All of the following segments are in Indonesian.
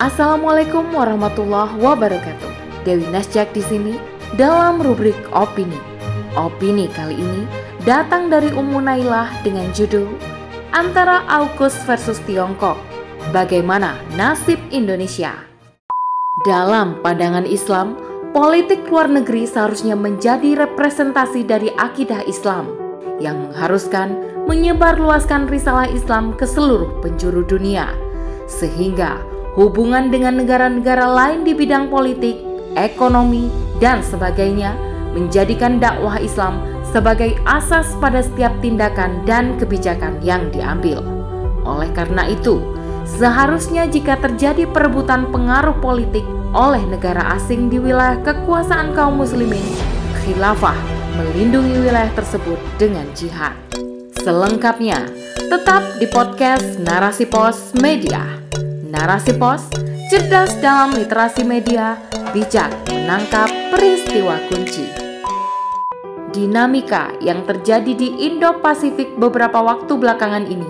Assalamualaikum warahmatullahi wabarakatuh. Dewi Nasjak di sini dalam rubrik opini. Opini kali ini datang dari Ummu Nailah dengan judul Antara AUKUS versus Tiongkok. Bagaimana nasib Indonesia? Dalam pandangan Islam, politik luar negeri seharusnya menjadi representasi dari akidah Islam yang mengharuskan menyebarluaskan risalah Islam ke seluruh penjuru dunia, sehingga hubungan dengan negara-negara lain di bidang politik ekonomi, dan sebagainya, menjadikan dakwah Islam sebagai asas pada setiap tindakan dan kebijakan yang diambil. Oleh karena itu, seharusnya jika terjadi perebutan pengaruh politik oleh negara asing di wilayah kekuasaan kaum muslimin, khilafah melindungi wilayah tersebut dengan jihad. Selengkapnya, tetap di podcast Narasi Pos Media. Narasi Pos, cerdas dalam literasi media, bijak menangkap peristiwa kunci. Dinamika yang terjadi di Indo-Pasifik beberapa waktu belakangan ini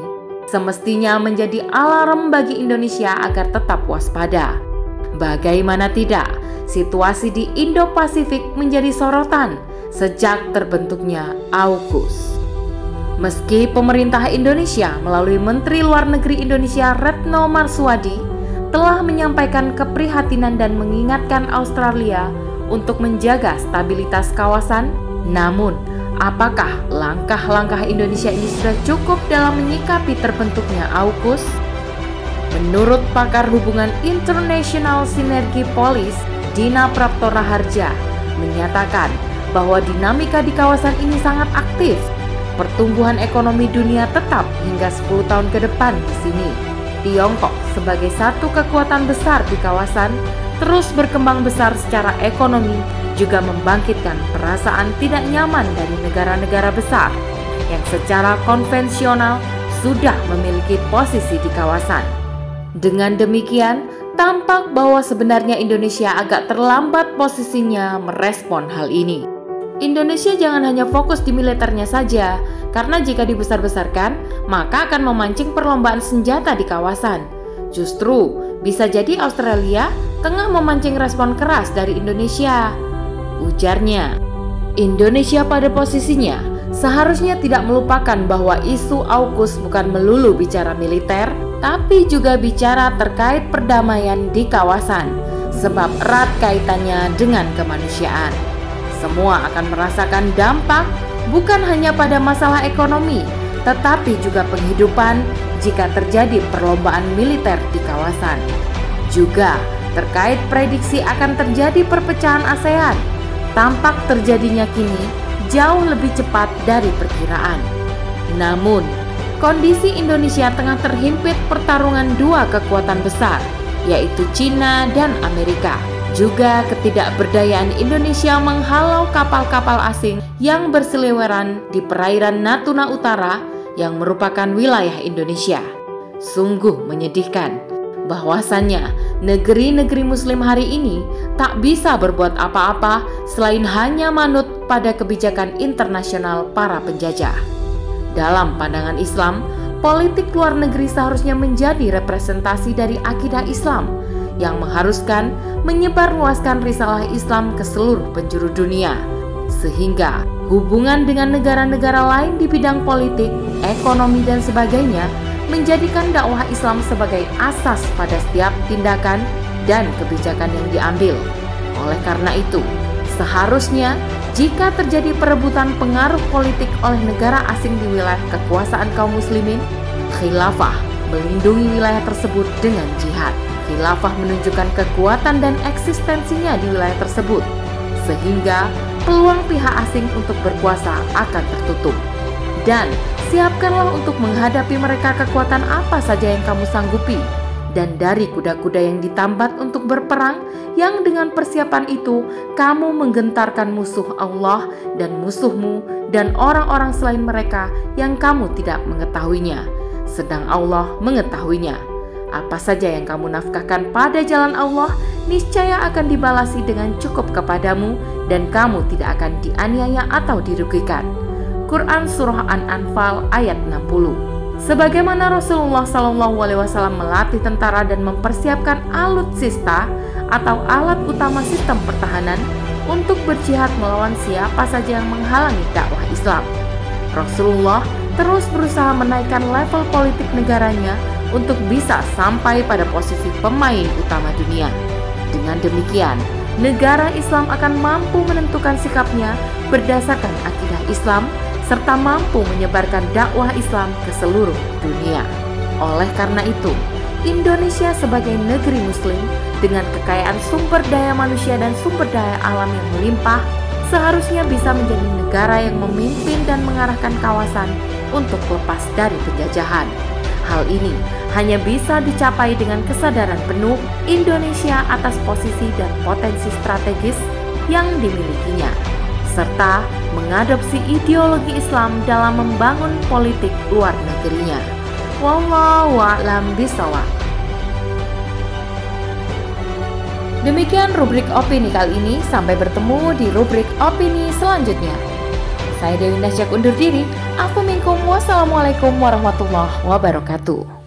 semestinya menjadi alarm bagi Indonesia agar tetap waspada. Bagaimana tidak, situasi di Indo-Pasifik menjadi sorotan sejak terbentuknya AUKUS. Meski pemerintah Indonesia melalui Menteri Luar Negeri Indonesia Retno Marswadi telah menyampaikan keprihatinan dan mengingatkan Australia untuk menjaga stabilitas kawasan. Namun, apakah langkah-langkah Indonesia ini sudah cukup dalam menyikapi terbentuknya AUKUS? Menurut pakar hubungan internasional sinergi polis, Dina Praptora Harja, menyatakan bahwa dinamika di kawasan ini sangat aktif. Pertumbuhan ekonomi dunia tetap hingga 10 tahun ke depan di sini Tiongkok sebagai satu kekuatan besar di kawasan terus berkembang besar secara ekonomi juga membangkitkan perasaan tidak nyaman dari negara-negara besar yang secara konvensional sudah memiliki posisi di kawasan. Dengan demikian, tampak bahwa sebenarnya Indonesia agak terlambat posisinya merespon hal ini. Indonesia jangan hanya fokus di militernya saja, karena jika dibesar-besarkan, maka akan memancing perlombaan senjata di kawasan. Justru bisa jadi Australia tengah memancing respon keras dari Indonesia. Ujarnya, Indonesia pada posisinya seharusnya tidak melupakan bahwa isu AUKUS bukan melulu bicara militer, tapi juga bicara terkait perdamaian di kawasan, sebab erat kaitannya dengan kemanusiaan semua akan merasakan dampak bukan hanya pada masalah ekonomi, tetapi juga penghidupan jika terjadi perlombaan militer di kawasan. Juga terkait prediksi akan terjadi perpecahan ASEAN, tampak terjadinya kini jauh lebih cepat dari perkiraan. Namun, kondisi Indonesia tengah terhimpit pertarungan dua kekuatan besar, yaitu China dan Amerika juga ketidakberdayaan Indonesia menghalau kapal-kapal asing yang berseliweran di perairan Natuna Utara yang merupakan wilayah Indonesia. Sungguh menyedihkan bahwasannya negeri-negeri muslim hari ini tak bisa berbuat apa-apa selain hanya manut pada kebijakan internasional para penjajah. Dalam pandangan Islam, politik luar negeri seharusnya menjadi representasi dari akidah Islam yang mengharuskan menyebarluaskan risalah Islam ke seluruh penjuru dunia, sehingga hubungan dengan negara-negara lain di bidang politik, ekonomi, dan sebagainya menjadikan dakwah Islam sebagai asas pada setiap tindakan dan kebijakan yang diambil. Oleh karena itu, seharusnya jika terjadi perebutan pengaruh politik oleh negara asing di wilayah kekuasaan kaum muslimin, khilafah melindungi wilayah tersebut dengan jihad khilafah menunjukkan kekuatan dan eksistensinya di wilayah tersebut, sehingga peluang pihak asing untuk berkuasa akan tertutup. Dan siapkanlah untuk menghadapi mereka kekuatan apa saja yang kamu sanggupi, dan dari kuda-kuda yang ditambat untuk berperang, yang dengan persiapan itu kamu menggentarkan musuh Allah dan musuhmu dan orang-orang selain mereka yang kamu tidak mengetahuinya, sedang Allah mengetahuinya apa saja yang kamu nafkahkan pada jalan Allah, niscaya akan dibalasi dengan cukup kepadamu dan kamu tidak akan dianiaya atau dirugikan. Quran Surah An-Anfal ayat 60 Sebagaimana Rasulullah Wasallam melatih tentara dan mempersiapkan alutsista atau alat utama sistem pertahanan untuk berjihad melawan siapa saja yang menghalangi dakwah Islam. Rasulullah terus berusaha menaikkan level politik negaranya untuk bisa sampai pada posisi pemain utama dunia. Dengan demikian, negara Islam akan mampu menentukan sikapnya berdasarkan akidah Islam serta mampu menyebarkan dakwah Islam ke seluruh dunia. Oleh karena itu, Indonesia sebagai negeri muslim dengan kekayaan sumber daya manusia dan sumber daya alam yang melimpah seharusnya bisa menjadi negara yang memimpin dan mengarahkan kawasan untuk lepas dari penjajahan. Hal ini hanya bisa dicapai dengan kesadaran penuh Indonesia atas posisi dan potensi strategis yang dimilikinya serta mengadopsi ideologi Islam dalam membangun politik luar negerinya. Wallahu a'lam bishawab. Demikian rubrik opini kali ini, sampai bertemu di rubrik opini selanjutnya. Saya Dewi Nasyak undur diri, aku minkum wassalamualaikum warahmatullahi wabarakatuh.